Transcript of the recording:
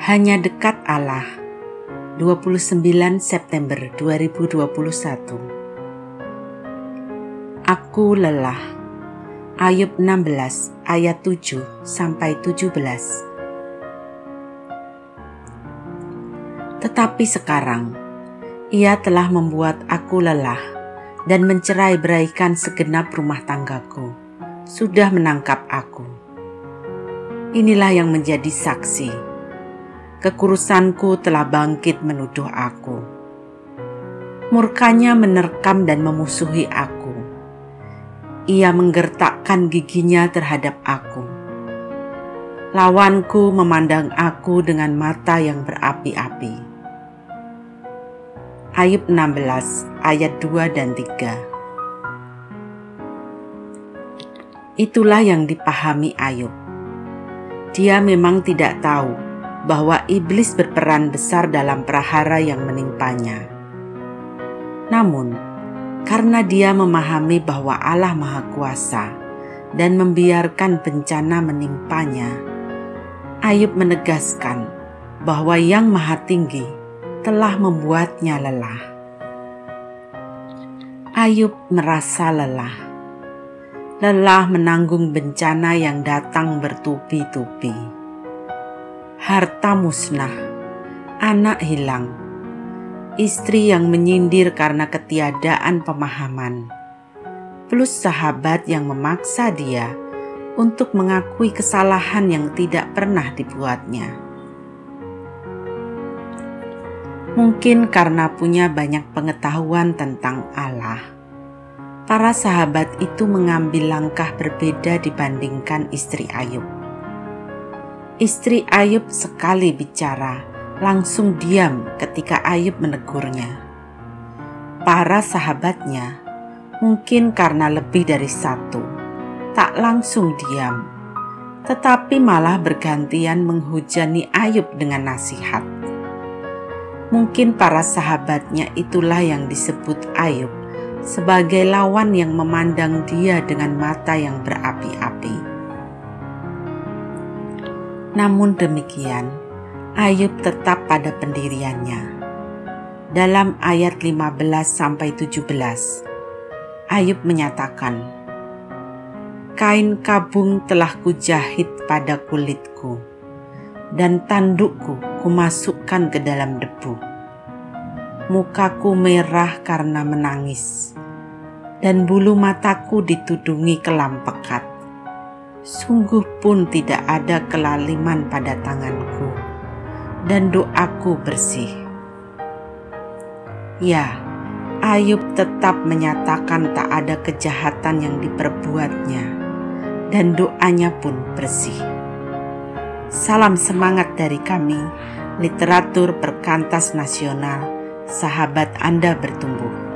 Hanya dekat Allah 29 September 2021 Aku lelah Ayub 16 ayat 7 sampai 17 Tetapi sekarang ia telah membuat aku lelah dan mencerai beraikan segenap rumah tanggaku. Sudah menangkap aku. Inilah yang menjadi saksi. Kekurusanku telah bangkit menuduh aku. Murkanya menerkam dan memusuhi aku. Ia menggertakkan giginya terhadap aku. Lawanku memandang aku dengan mata yang berapi-api Ayub 16 ayat 2 dan 3. Itulah yang dipahami Ayub. Dia memang tidak tahu bahwa iblis berperan besar dalam prahara yang menimpanya. Namun, karena dia memahami bahwa Allah Maha Kuasa dan membiarkan bencana menimpanya, Ayub menegaskan bahwa Yang Maha Tinggi telah membuatnya lelah. Ayub merasa lelah. Lelah menanggung bencana yang datang bertubi-tubi. Harta musnah, anak hilang, istri yang menyindir karena ketiadaan pemahaman, plus sahabat yang memaksa dia untuk mengakui kesalahan yang tidak pernah dibuatnya. Mungkin karena punya banyak pengetahuan tentang Allah, para sahabat itu mengambil langkah berbeda dibandingkan istri Ayub. Istri Ayub sekali bicara, langsung diam ketika Ayub menegurnya. Para sahabatnya mungkin karena lebih dari satu, tak langsung diam, tetapi malah bergantian menghujani Ayub dengan nasihat Mungkin para sahabatnya itulah yang disebut Ayub sebagai lawan yang memandang dia dengan mata yang berapi-api. Namun demikian, Ayub tetap pada pendiriannya. Dalam ayat 15 sampai 17, Ayub menyatakan, Kain kabung telah kujahit pada kulitku dan tandukku kumasukkan ke dalam debu. Mukaku merah karena menangis, dan bulu mataku ditudungi kelam pekat. Sungguh pun tidak ada kelaliman pada tanganku, dan doaku bersih. Ya, Ayub tetap menyatakan tak ada kejahatan yang diperbuatnya, dan doanya pun bersih. Salam semangat dari kami, literatur perkantas nasional, sahabat Anda bertumbuh.